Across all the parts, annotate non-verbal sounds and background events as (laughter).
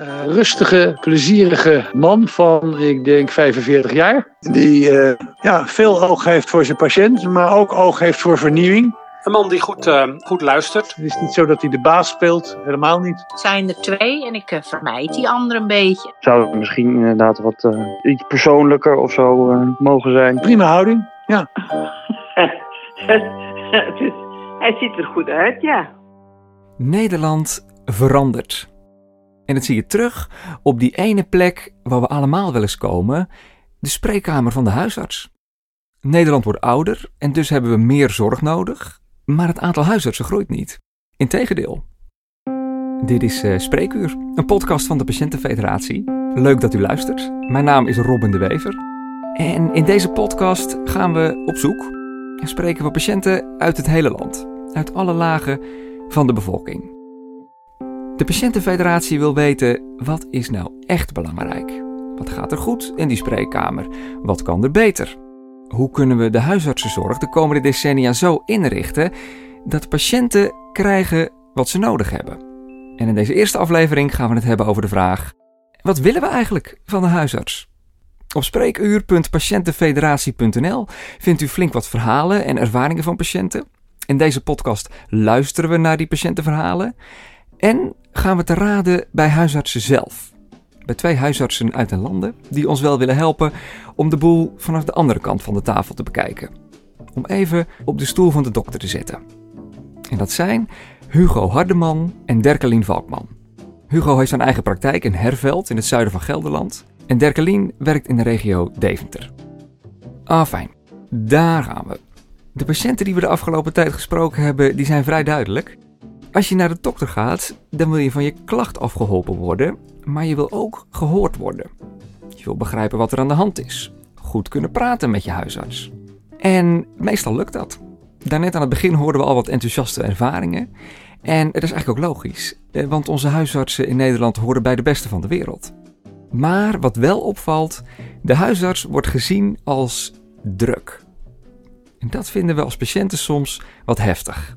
Uh, rustige, plezierige man van, ik denk, 45 jaar. Die uh, ja, veel oog heeft voor zijn patiënt, maar ook oog heeft voor vernieuwing. Een man die goed, uh, goed luistert. Het is niet zo dat hij de baas speelt, helemaal niet. Het zijn er twee en ik vermijd die andere een beetje. Zou het misschien inderdaad wat iets persoonlijker of zo mogen zijn? Prima houding, ja. (laughs) hij ziet er goed uit, ja. Nederland verandert. En dat zie je terug op die ene plek waar we allemaal wel eens komen, de spreekkamer van de huisarts. Nederland wordt ouder en dus hebben we meer zorg nodig, maar het aantal huisartsen groeit niet. Integendeel. Dit is uh, Spreekuur, een podcast van de Patiëntenfederatie. Leuk dat u luistert. Mijn naam is Robin de Wever. En in deze podcast gaan we op zoek en spreken we patiënten uit het hele land, uit alle lagen van de bevolking. De Patiëntenfederatie wil weten wat is nou echt belangrijk? Wat gaat er goed in die spreekkamer? Wat kan er beter? Hoe kunnen we de huisartsenzorg de komende decennia zo inrichten dat patiënten krijgen wat ze nodig hebben? En in deze eerste aflevering gaan we het hebben over de vraag: wat willen we eigenlijk van de huisarts? Op spreekuur.patiëntenfederatie.nl vindt u flink wat verhalen en ervaringen van patiënten. In deze podcast luisteren we naar die patiëntenverhalen en gaan we te raden bij huisartsen zelf. Bij twee huisartsen uit de landen die ons wel willen helpen om de boel vanaf de andere kant van de tafel te bekijken. Om even op de stoel van de dokter te zetten. En dat zijn Hugo Hardeman en Derkelien Valkman. Hugo heeft zijn eigen praktijk in Herveld in het zuiden van Gelderland. En Derkelien werkt in de regio Deventer. Ah, fijn. Daar gaan we. De patiënten die we de afgelopen tijd gesproken hebben, die zijn vrij duidelijk. Als je naar de dokter gaat, dan wil je van je klacht afgeholpen worden, maar je wil ook gehoord worden. Je wil begrijpen wat er aan de hand is. Goed kunnen praten met je huisarts. En meestal lukt dat. Daarnet aan het begin hoorden we al wat enthousiaste ervaringen. En het is eigenlijk ook logisch, eh, want onze huisartsen in Nederland horen bij de beste van de wereld. Maar wat wel opvalt, de huisarts wordt gezien als druk. En dat vinden we als patiënten soms wat heftig.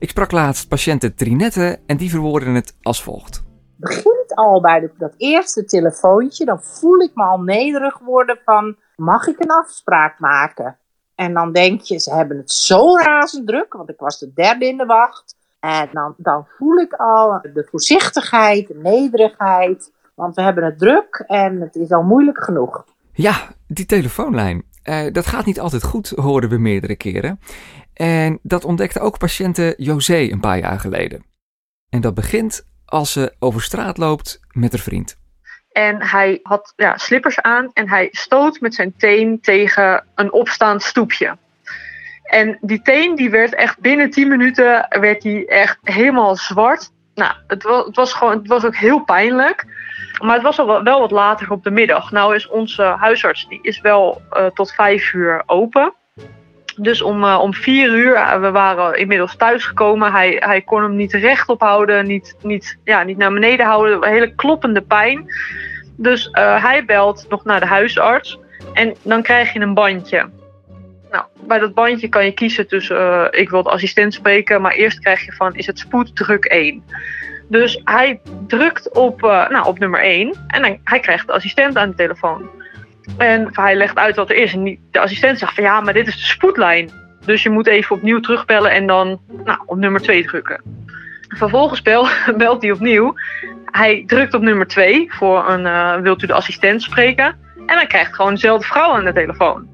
Ik sprak laatst patiënte Trinette en die verwoorden het als volgt. Begint al bij dat eerste telefoontje, dan voel ik me al nederig worden van, mag ik een afspraak maken? En dan denk je, ze hebben het zo razend druk, want ik was de derde in de wacht. En dan, dan voel ik al de voorzichtigheid, de nederigheid, want we hebben het druk en het is al moeilijk genoeg. Ja, die telefoonlijn. Uh, dat gaat niet altijd goed, hoorden we meerdere keren. En dat ontdekte ook patiënte José een paar jaar geleden. En dat begint als ze over straat loopt met haar vriend. En hij had ja, slippers aan en hij stoot met zijn teen tegen een opstaand stoepje. En die teen die werd echt binnen 10 minuten werd die echt helemaal zwart. Nou, het was, het was, gewoon, het was ook heel pijnlijk. Maar het was al wel wat later op de middag. Nou is onze huisarts die is wel uh, tot vijf uur open. Dus om, uh, om vier uur, uh, we waren inmiddels thuisgekomen. Hij, hij kon hem niet rechtop houden, niet, niet, ja, niet naar beneden houden. Hele kloppende pijn. Dus uh, hij belt nog naar de huisarts. En dan krijg je een bandje. Nou, bij dat bandje kan je kiezen tussen ik wil de assistent spreken, maar eerst krijg je van is het spoeddruk 1. Dus hij drukt op, nou, op nummer 1 en dan, hij krijgt de assistent aan de telefoon. En hij legt uit wat er is. En de assistent zegt van ja, maar dit is de spoedlijn. Dus je moet even opnieuw terugbellen en dan nou, op nummer 2 drukken. Vervolgens bel, (laughs) belt hij opnieuw. Hij drukt op nummer 2 voor een uh, wilt u de assistent spreken. En hij krijgt gewoon dezelfde vrouw aan de telefoon.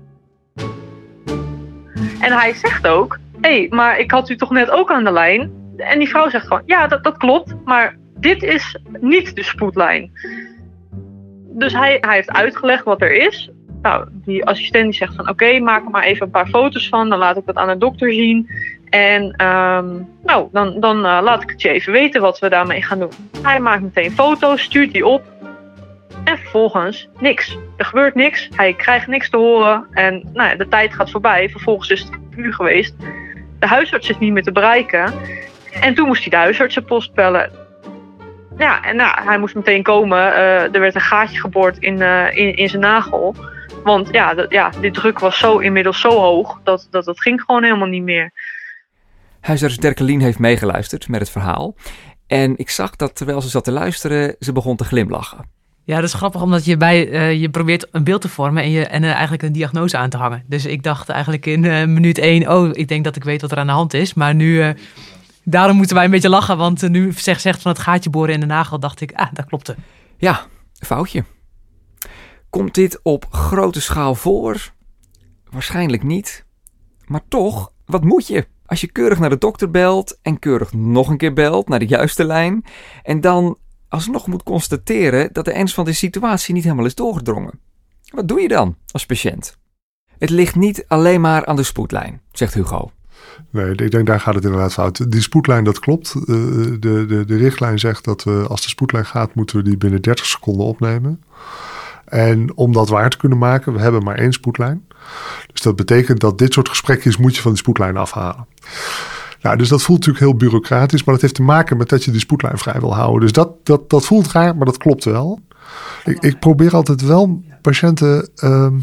En hij zegt ook, hé, hey, maar ik had u toch net ook aan de lijn? En die vrouw zegt gewoon, ja, dat, dat klopt, maar dit is niet de spoedlijn dus hij, hij heeft uitgelegd wat er is. Nou, die assistent die zegt van oké, maak er maar even een paar foto's van. Dan laat ik dat aan de dokter zien. En um, nou, dan, dan uh, laat ik het je even weten wat we daarmee gaan doen. Hij maakt meteen foto's, stuurt die op. En vervolgens niks. Er gebeurt niks. Hij krijgt niks te horen. En nou ja, de tijd gaat voorbij. Vervolgens is het uur geweest. De huisarts is niet meer te bereiken. En toen moest hij de huisartsenpost bellen. Ja, en nou, hij moest meteen komen. Uh, er werd een gaatje geboord in, uh, in, in zijn nagel. Want ja, dat, ja, die druk was zo inmiddels zo hoog dat, dat dat ging gewoon helemaal niet meer. Huisarts Derkelien heeft meegeluisterd met het verhaal. En ik zag dat terwijl ze zat te luisteren, ze begon te glimlachen. Ja, dat is grappig, omdat je bij eh, je probeert een beeld te vormen en, je, en eigenlijk een diagnose aan te hangen. Dus ik dacht eigenlijk in eh, minuut één, oh, ik denk dat ik weet wat er aan de hand is. Maar nu, eh, daarom moeten wij een beetje lachen, want eh, nu zegt, zegt van het gaatje boren in de nagel, dacht ik, ah, dat klopte. Ja, foutje. Komt dit op grote schaal voor? Waarschijnlijk niet. Maar toch, wat moet je? Als je keurig naar de dokter belt en keurig nog een keer belt naar de juiste lijn en dan alsnog moet constateren dat de ernst van de situatie niet helemaal is doorgedrongen. Wat doe je dan als patiënt? Het ligt niet alleen maar aan de spoedlijn, zegt Hugo. Nee, ik denk daar gaat het inderdaad fout. Die spoedlijn, dat klopt. Eh, de, de, de richtlijn zegt dat we, als de spoedlijn gaat, moeten we die binnen 30 seconden opnemen. En om dat waar te kunnen maken, we hebben maar één spoedlijn. Dus dat betekent dat dit soort gesprekjes moet je van die spoedlijn afhalen. Nou, dus dat voelt natuurlijk heel bureaucratisch, maar dat heeft te maken met dat je die spoedlijn vrij wil houden. Dus dat, dat, dat voelt raar, maar dat klopt wel. Ik, ik probeer altijd wel patiënten, ehm,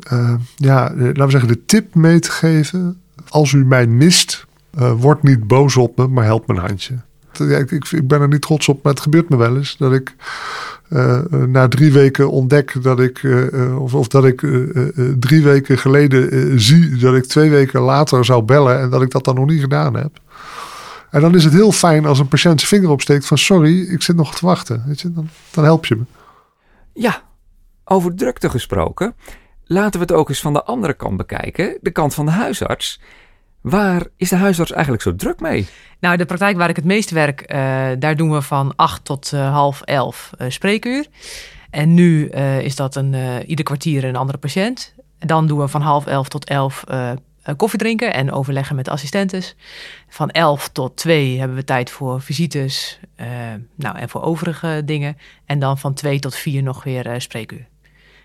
eh, ja, laten we zeggen, de tip mee te geven. Als u mij mist, eh, word niet boos op me, maar help een handje. Ik, ben er niet trots op, maar het gebeurt me wel eens dat ik eh, eh, na drie weken ontdek dat ik, of, of dat ik drie weken geleden zie dat ik twee weken later zou bellen en dat ik dat dan nog niet gedaan heb. En dan is het heel fijn als een patiënt zijn vinger opsteekt van sorry, ik zit nog te wachten. Weet je, dan, dan help je me. Ja, over drukte gesproken. Laten we het ook eens van de andere kant bekijken, de kant van de huisarts. Waar is de huisarts eigenlijk zo druk mee? Nou, de praktijk waar ik het meest werk, eh, daar doen we van 8 tot eh, half 11 eh, spreekuur. En nu is dat een, ieder kwartier een andere patiënt. Dan doen we van half 11 tot 11 eh, eh, koffie drinken en overleggen met assistentes. Van 11 tot 2 hebben we tijd voor visites nou, en voor overige dingen. En dan van 2 tot 4 nog weer spreekuur.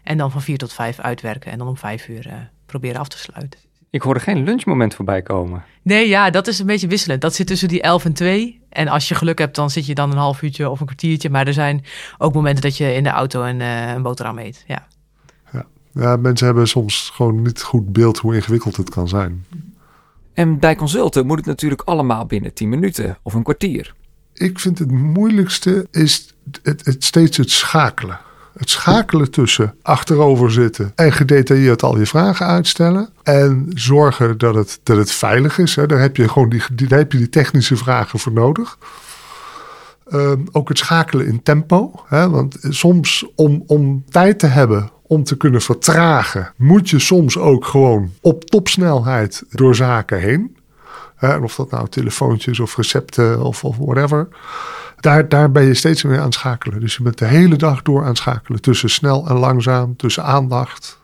En dan van 4 tot 5 uitwerken en dan om 5 uur eh, proberen af te sluiten. Ik hoorde geen lunchmoment voorbij komen. Nee, ja, dat is een beetje wisselend. Dat zit tussen die 11 en 2. En als je geluk hebt, dan zit je dan een half uurtje of een kwartiertje. Maar er zijn ook momenten dat je in de auto een, eh, een boterham eet. Ja. Ja, mensen hebben soms gewoon niet goed beeld hoe ingewikkeld het kan zijn. En bij consulten moet het natuurlijk allemaal binnen 10 minuten of een kwartier. Ik vind het moeilijkste is het, het steeds het schakelen. Het schakelen tussen achterover zitten en gedetailleerd al je vragen uitstellen. En zorgen dat het, dat het veilig is. Hè. Daar heb je gewoon die, daar heb je die technische vragen voor nodig. Ehm, ook het schakelen in tempo. Hè, want soms om, om tijd te hebben om te kunnen vertragen, moet je soms ook gewoon op topsnelheid door zaken heen. En of dat nou telefoontjes of recepten of, of whatever. Daar, daar ben je steeds meer aan het schakelen. Dus je bent de hele dag door aan het schakelen. Tussen snel en langzaam, tussen aandacht.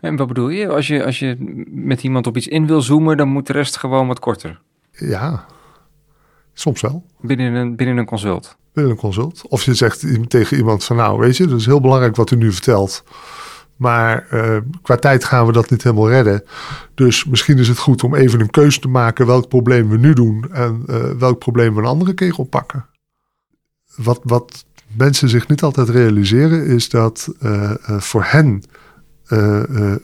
En wat bedoel je? Als je, als je met iemand op iets in wil zoomen, dan moet de rest gewoon wat korter. Ja, soms wel. Binnen een, binnen een consult. Binnen een consult. Of je zegt tegen iemand van nou, weet je, dat is heel belangrijk wat u nu vertelt. Maar uh, qua tijd gaan we dat niet helemaal redden. Dus misschien is het goed om even een keuze te maken welk probleem we nu doen en uh, welk probleem we een andere keer oppakken. Wat, wat mensen zich niet altijd realiseren is dat uh, voor hen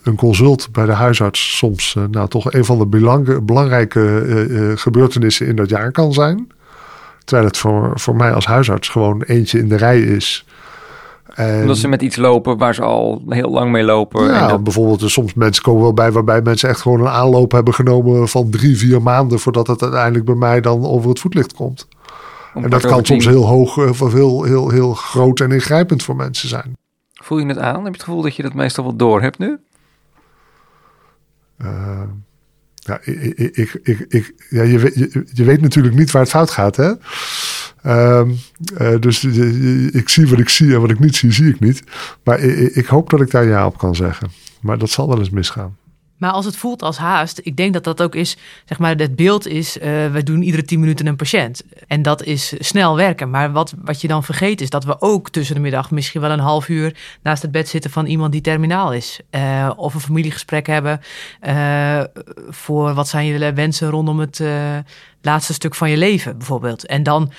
een consult bij de huisarts soms nou, toch een van de belang, belangrijke gebeurtenissen in dat jaar kan zijn. Terwijl het voor, voor mij als huisarts gewoon eentje in de rij is. En, Omdat ze met iets lopen waar ze al heel lang mee lopen. Ja, en dat... bijvoorbeeld er soms mensen komen wel bij waarbij mensen echt gewoon een aanloop hebben genomen van drie, vier maanden voordat het uiteindelijk bij mij dan over het voetlicht komt. Om en dat kan soms heel hoog of heel, heel, heel groot en ingrijpend voor mensen zijn. Voel je het aan? Heb je het gevoel dat je dat meestal wel door hebt nu? Uh, ja, ik, ik, ik, ik, ja je, je, je weet natuurlijk niet waar het fout gaat, hè? Um, uh, dus ik zie wat ik zie en wat ik niet zie, zie ik niet. Maar ik, ik, hoop dat ik daar ja op kan zeggen. Maar dat zal wel eens misgaan. Maar als het voelt als haast, ik denk dat dat ook is, zeg maar, het beeld is, uh, we doen iedere tien minuten een patiënt. En dat is snel werken. Maar wat, wat je dan vergeet is dat we ook tussen de middag misschien wel een half uur naast het bed zitten van iemand die terminaal is. Uh, of een familiegesprek hebben uh, voor wat zijn je wensen rondom het laatste stuk van je leven bijvoorbeeld. En dan,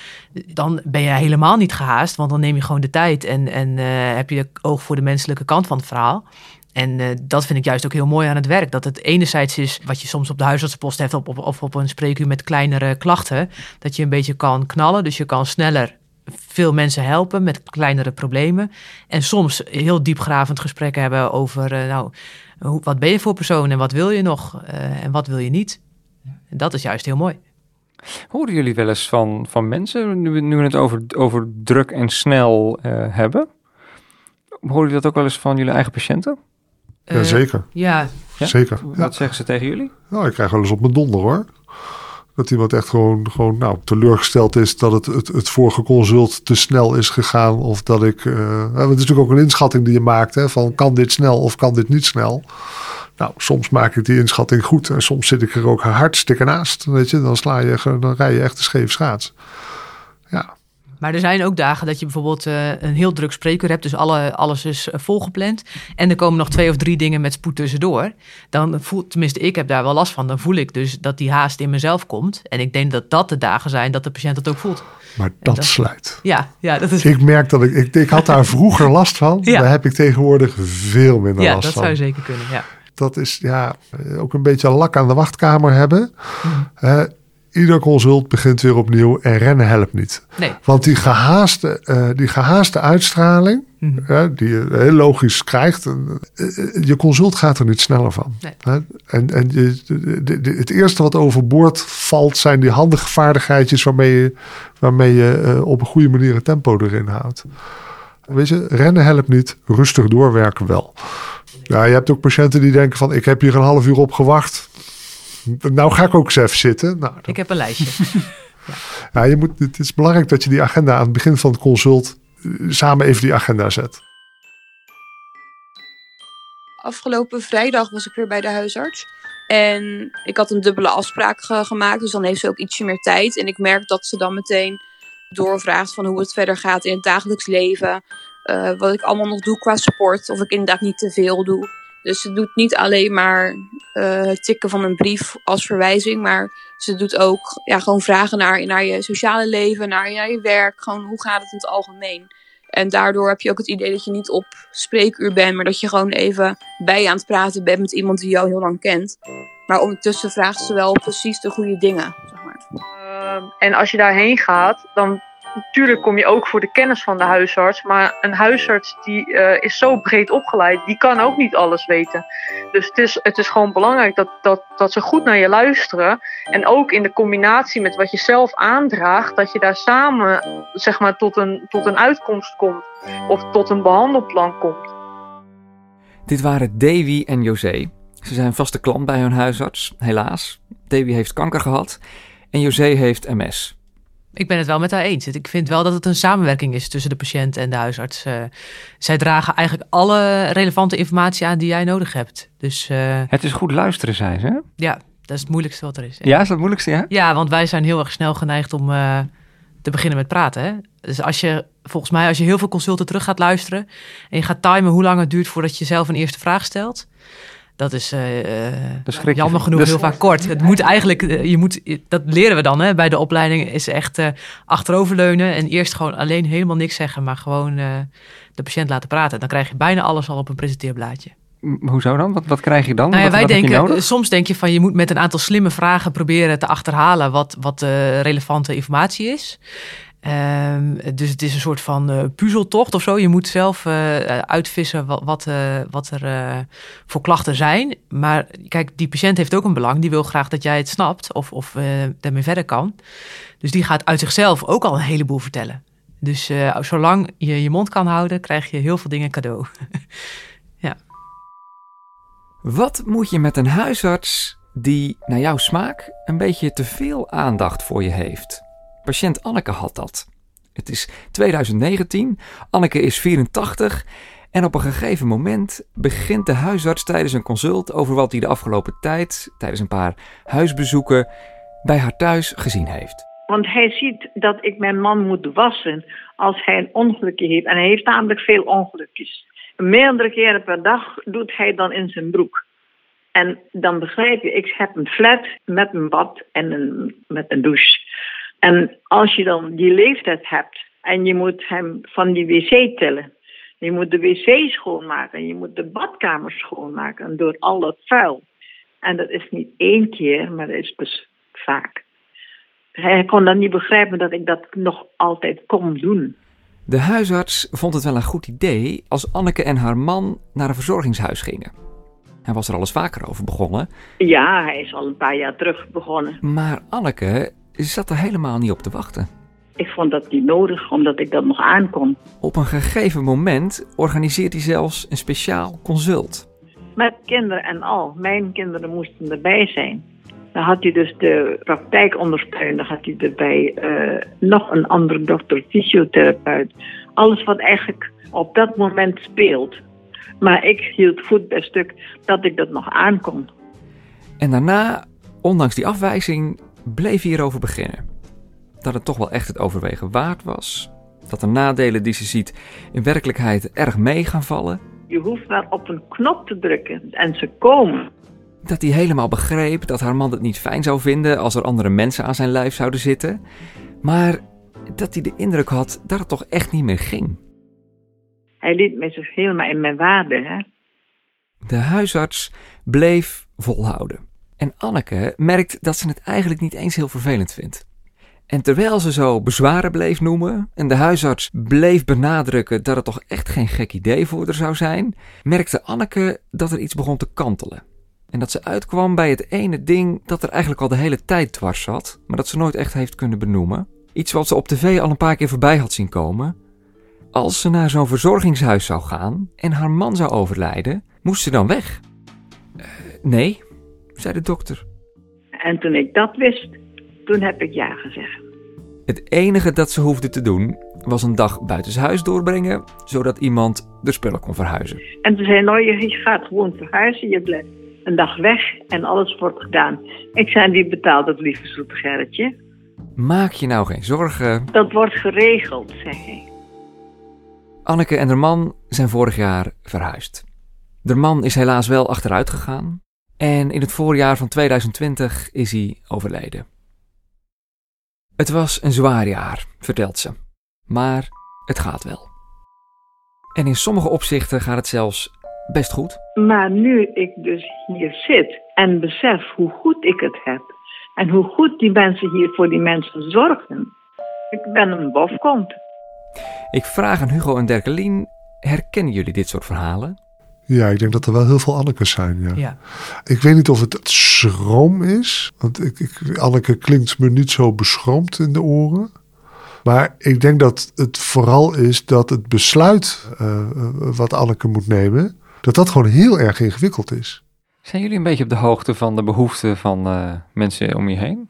dan ben je helemaal niet gehaast, want dan neem je gewoon de tijd en, en heb je oog voor de menselijke kant van het verhaal. En eh, dat vind ik juist ook heel mooi aan het werk. Dat het enerzijds is wat je soms op de huisartsenpost hebt op, op, of op een spreekuur met kleinere klachten. Dat je een beetje kan knallen. Dus je kan sneller veel mensen helpen met kleinere problemen. En soms heel diepgravend gesprekken hebben over, eh, nou, wat ben je voor persoon en wat wil je nog eh, en wat wil je niet. En dat is juist heel mooi. Horen jullie wel eens van, van mensen, nu, nu we het over, over druk en snel hebben? Horen jullie dat ook wel eens van jullie eigen patiënten? Eh, Jazeker. Ja, Ja? Zeker. Wat Ja. zeggen ze tegen jullie? Nou, ik krijg wel eens op mijn donder hoor. Dat iemand echt gewoon, gewoon nou, teleurgesteld is dat het, het, het vorige consult te snel is gegaan. Of dat ik. eh, het is natuurlijk ook een inschatting die je maakt. Hè, van kan dit snel of kan dit niet snel? Nou, soms maak ik die inschatting goed. En soms zit ik er ook hartstikke naast. Weet je, dan, sla je, dan rij je echt een scheef schaats. Ja, Maar er zijn ook dagen dat je bijvoorbeeld eh, een heel druk spreekuur hebt. Dus alle, alles is eh, volgepland. En er komen nog twee of drie dingen met spoed tussendoor. Dan voel, tenminste, ik heb daar wel last van. Dan voel ik dus dat die haast in mezelf komt. En ik denk dat dat de dagen zijn dat de patiënt dat ook voelt. maar dat, dat- slijt. Ja, ja dat is. Ik merk dat ik, ik. Ik had daar vroeger last van. Ja. Daar heb ik tegenwoordig veel minder Ja, last dat van. zou zeker kunnen. Ja. dat is ja, ook een beetje lak aan de wachtkamer hebben. Hè, ieder consult begint weer opnieuw en rennen helpt niet. Nee. Want die gehaaste, eh, die gehaaste uitstraling, Mhm. hè, die je heel logisch krijgt, eh, je consult gaat er niet sneller van. Nee. En, en je, de- de- de- het eerste wat overboord valt, zijn die handige vaardigheidjes waarmee je, waarmee je eh, op een goede manier het tempo erin houdt. Weet je, rennen helpt niet, rustig doorwerken wel. Ja, je hebt ook patiënten die denken van ik heb hier een half uur op gewacht. (laughs) Nou ga ik ook eens even zitten. Nou, Ik heb een lijstje. (laughs) ja, je moet, het is belangrijk dat je die agenda aan het begin van het consult eh, samen even die agenda zet. Afgelopen vrijdag was ik weer bij de huisarts. En ik had een dubbele afspraak ge- gemaakt. Dus dan heeft ze ook ietsje meer tijd. En ik merk dat ze dan meteen doorvraagt van hoe het verder gaat in het dagelijks leven. eh, wat ik allemaal nog doe qua sport. Of ik inderdaad niet te veel doe. Dus ze doet niet alleen maar eh, tikken van een brief als verwijzing. Maar ze doet ook ja, gewoon vragen naar, naar je sociale leven, naar, naar je werk. Gewoon hoe gaat het in het algemeen. En daardoor heb je ook het idee dat je niet op spreekuur bent, maar dat je gewoon even bij je aan het praten bent met iemand die jou heel lang kent. Maar ondertussen vraagt ze wel precies de goede dingen. Zeg maar. Ehm, en als je daarheen gaat, dan natuurlijk kom je ook voor de kennis van de huisarts. Maar een huisarts die eh, is zo breed opgeleid, die kan ook niet alles weten. Dus het is, het is gewoon belangrijk dat, dat, dat ze goed naar je luisteren. En ook in de combinatie met wat je zelf aandraagt, dat je daar samen zeg maar, tot, een, tot een uitkomst komt. Of tot een behandelplan komt. Dit waren Davy en José. Ze zijn vaste klant bij hun huisarts, helaas. Davy heeft kanker gehad en José heeft MS. Ik ben het wel met haar eens. Ik vind wel dat het een samenwerking is tussen de patiënt en de huisarts. Eh, zij dragen eigenlijk alle relevante informatie aan die jij nodig hebt. Dus eh, Het is goed luisteren, zei ze. hè? ja, dat is het moeilijkste wat er is. Ja, is dat het moeilijkste, ja? Ja, want wij zijn heel erg snel geneigd om eh, te beginnen met praten. Hè? Dus als je, volgens mij, als je heel veel consulten terug gaat luisteren en je gaat timen hoe lang het duurt voordat je zelf een eerste vraag stelt. Dat is, eh, eh, jammer genoeg is- heel vaak kort. Het moet eigenlijk, eh, je moet, dat leren we dan hè, bij de opleiding, is echt achteroverleunen en eerst gewoon alleen helemaal niks zeggen, maar gewoon de patiënt laten praten. Dan krijg je bijna alles al op een presenteerblaadje. Hoezo dan? Wat, wat krijg je dan? Nou ja, wat, wij wat denken, soms denk je van je moet met een aantal slimme vragen proberen te achterhalen wat, wat eh, relevante informatie is. Ehm, dus het is een soort van eh, puzzeltocht of zo. Je moet zelf eh, uitvissen wat, wat, eh, wat er voor klachten zijn. Maar kijk, die patiënt heeft ook een belang. Die wil graag dat jij het snapt of, of daarmee verder kan. Dus die gaat uit zichzelf ook al een heleboel vertellen. Dus zolang je je mond kan houden, krijg je heel veel dingen cadeau. (laughs) Wat moet je met een huisarts die, naar jouw smaak, een beetje te veel aandacht voor je heeft? Patiënt Anneke had dat. Het is 2019, Anneke is 84 en op een gegeven moment begint de huisarts tijdens een consult over wat hij de afgelopen tijd, tijdens een paar huisbezoeken, bij haar thuis gezien heeft. Want hij ziet dat ik mijn man moet wassen als hij een ongelukje heeft. En hij heeft namelijk veel ongelukjes. Meerdere keren per dag doet hij dan in zijn broek. En dan begrijp je, ik heb een flat met een bad en een, met een douche. En als je dan die leeftijd hebt en je moet hem van die wc tillen. Je moet de wc schoonmaken. Je moet de badkamer schoonmaken door al dat vuil. En dat is niet één keer, maar dat is dus vaak. Hij kon dan niet begrijpen dat ik dat nog altijd kon doen. De huisarts vond het wel een goed idee als Anneke en haar man naar een verzorgingshuis gingen. Hij was er al eens vaker over begonnen, Ja, hij is al een paar jaar terug begonnen. maar Anneke zat er helemaal niet op te wachten. Ik vond dat niet nodig, omdat ik dat nog aankon. Op een gegeven moment organiseert hij zelfs een speciaal consult. Met kinderen en al. Mijn kinderen moesten erbij zijn. Dan had hij dus de praktijkondersteuner, had hij erbij eh, nog een andere dokter, fysiotherapeut. Alles wat eigenlijk op dat moment speelt. Maar ik hield voet bij stuk dat ik dat nog aankon. En daarna, ondanks die afwijzing, bleef hierover beginnen. Dat het toch wel echt het overwegen waard was. Dat de nadelen die ze ziet in werkelijkheid erg mee gaan vallen. Je hoeft maar op een knop te drukken en ze komen. Dat hij helemaal begreep dat haar man het niet fijn zou vinden als er andere mensen aan zijn lijf zouden zitten. Maar dat hij de indruk had dat het toch echt niet meer ging. Hij liet mij zich helemaal in mijn waarde. Hè? De huisarts bleef volhouden. En Anneke merkt dat ze het eigenlijk niet eens heel vervelend vindt. En terwijl ze zo bezwaren bleef noemen en de huisarts bleef benadrukken dat het toch echt geen gek idee voor haar zou zijn, merkte Anneke dat er iets begon te kantelen. En dat ze uitkwam bij het ene ding dat er eigenlijk al de hele tijd dwars zat, maar dat ze nooit echt heeft kunnen benoemen. Iets wat ze op tv al een paar keer voorbij had zien komen. Als ze naar zo'n verzorgingshuis zou gaan en haar man zou overlijden, moest ze dan weg? Eh, nee, zei de dokter. En toen ik dat wist, toen heb ik ja gezegd. Het enige dat ze hoefde te doen was een dag buitenshuis doorbrengen, zodat iemand de spullen kon verhuizen. En toen zei hij, nou, je je gaat gewoon verhuizen, je blijft een dag weg en alles wordt gedaan. Ik zei, wie betaalt dat lieve zoete Gerritje? Maak je nou geen zorgen. Dat wordt geregeld, zei hij. Anneke en haar man zijn vorig jaar verhuisd. De man is helaas wel achteruit gegaan en in het voorjaar van 2020 is hij overleden. Het was een zwaar jaar, vertelt ze, maar het gaat wel. En in sommige opzichten gaat het zelfs best goed. Maar nu ik dus hier zit en besef hoe goed ik het heb en hoe goed die mensen hier voor die mensen zorgen, ik ben een bofkont. Ik vraag aan Hugo en Derkelien, herkennen jullie dit soort verhalen? Ja, ik denk dat er wel heel veel Annekes zijn. Ja. Ja. Ik weet niet of het schroom is. Want ik, ik, Anneke klinkt me niet zo beschroomd in de oren. Maar ik denk dat het vooral is dat het besluit eh, wat Anneke moet nemen, dat dat gewoon heel erg ingewikkeld is. Zijn jullie een beetje op de hoogte van de behoeften van eh, mensen om je heen?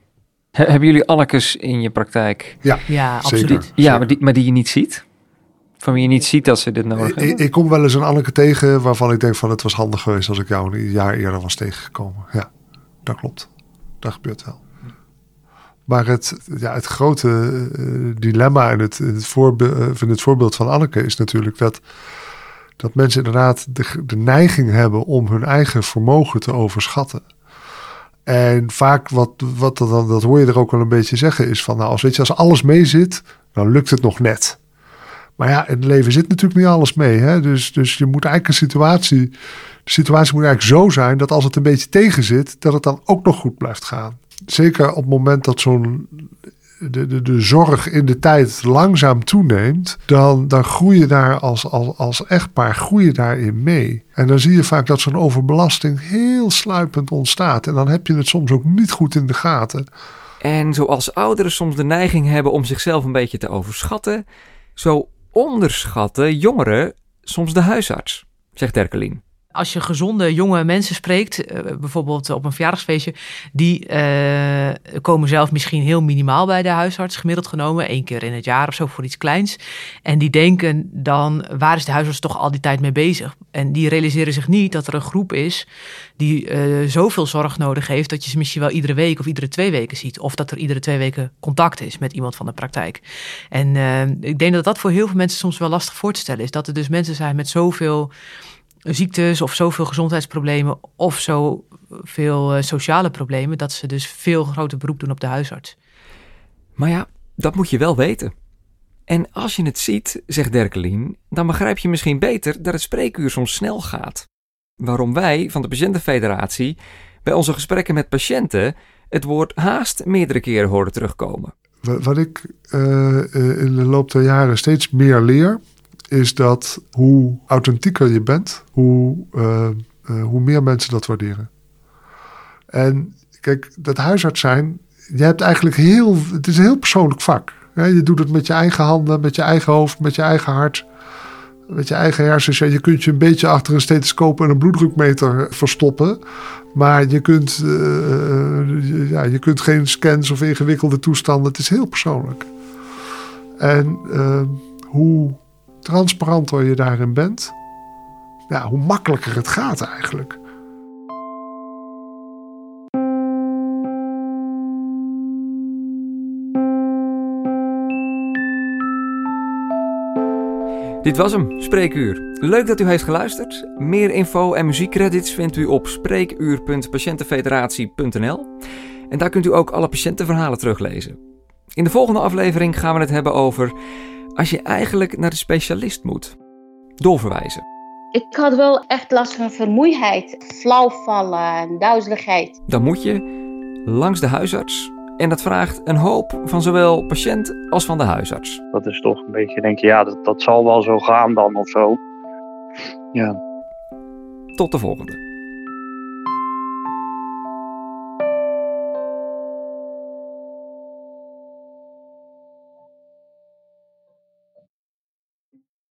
He- hebben jullie Annekes in je praktijk? Ja, Ja, zeker. absoluut. Ja, maar die, maar die je niet ziet? Van wie je niet ziet dat ze dit nodig Ik, hebben? ik, ik kom wel eens een Anneke tegen waarvan ik denk van het was handig geweest als ik jou een jaar eerder was tegengekomen. Ja, dat klopt. Dat gebeurt wel. Maar het, ja, het grote eh, dilemma en het, het, voorbe- eh, het voorbeeld van Anneke is natuurlijk dat, dat mensen inderdaad de, de neiging hebben om hun eigen vermogen te overschatten. En vaak, wat, wat dan, dat hoor je er ook wel een beetje zeggen, is van nou, als, weet je, als alles mee zit, dan lukt het nog net. Maar ja, in het leven zit natuurlijk niet alles mee. Hè? Dus, dus je moet eigenlijk een situatie. De situatie moet eigenlijk zo zijn dat als het een beetje tegen zit, dat het dan ook nog goed blijft gaan. Zeker op het moment dat zo'n. De, de, de zorg in de tijd langzaam toeneemt, dan, dan groei je daar als, als, als echtpaar groei je daarin mee. En dan zie je vaak dat zo'n overbelasting heel sluipend ontstaat. En dan heb je het soms ook niet goed in de gaten. En zoals ouderen soms de neiging hebben om zichzelf een beetje te overschatten, zo onderschatten jongeren soms de huisarts, zegt Derkelien. Als je gezonde jonge mensen spreekt, eh, bijvoorbeeld op een verjaardagsfeestje, die eh, komen zelf misschien heel minimaal bij de huisarts, gemiddeld genomen, één keer in het jaar of zo voor iets kleins. En die denken dan, waar is de huisarts toch al die tijd mee bezig? En die realiseren zich niet dat er een groep is die eh, zoveel zorg nodig heeft, dat je ze misschien wel iedere week of iedere twee weken ziet. Of dat er iedere twee weken contact is met iemand van de praktijk. En ik denk dat dat voor heel veel mensen soms wel lastig voor te stellen is. Dat er dus mensen zijn met zoveel ziektes of zoveel gezondheidsproblemen of zoveel uh, sociale problemen, dat ze dus veel groter beroep doen op de huisarts. Maar ja, dat moet je wel weten. En als je het ziet, zegt Derkelien, dan begrijp je misschien beter dat het spreekuur soms snel gaat. Waarom wij van de Patiëntenfederatie bij onze gesprekken met patiënten het woord haast meerdere keren horen terugkomen. Wat ik uh, in de loop der jaren steeds meer leer, is dat hoe authentieker je bent, hoe, uh, hoe meer mensen dat waarderen. En kijk, dat huisarts zijn, je hebt eigenlijk heel, het is een heel persoonlijk vak. Je doet het met je eigen handen, met je eigen hoofd, met je eigen hart, met je eigen hersens. Je kunt je een beetje achter een stethoscoop en een bloeddrukmeter verstoppen. Maar je kunt, uh, ja, je kunt geen scans of ingewikkelde toestanden. Het is heel persoonlijk. En hoe transparanter je daarin bent, ja, hoe makkelijker het gaat eigenlijk. Dit was hem, Spreekuur. Leuk dat u heeft geluisterd. Meer info en muziekcredits vindt u op spreekuur.patiëntenfederatie.nl. En daar kunt u ook alle patiëntenverhalen teruglezen. In de volgende aflevering gaan we het hebben over als je eigenlijk naar de specialist moet. Doorverwijzen. Ik had wel echt last van vermoeidheid, flauwvallen en duizeligheid. Dan moet je langs de huisarts en dat vraagt een hoop van zowel patiënt als van de huisarts. Dat is toch een beetje denken, ja, dat, dat zal wel zo gaan dan of zo. Ja. Tot de volgende.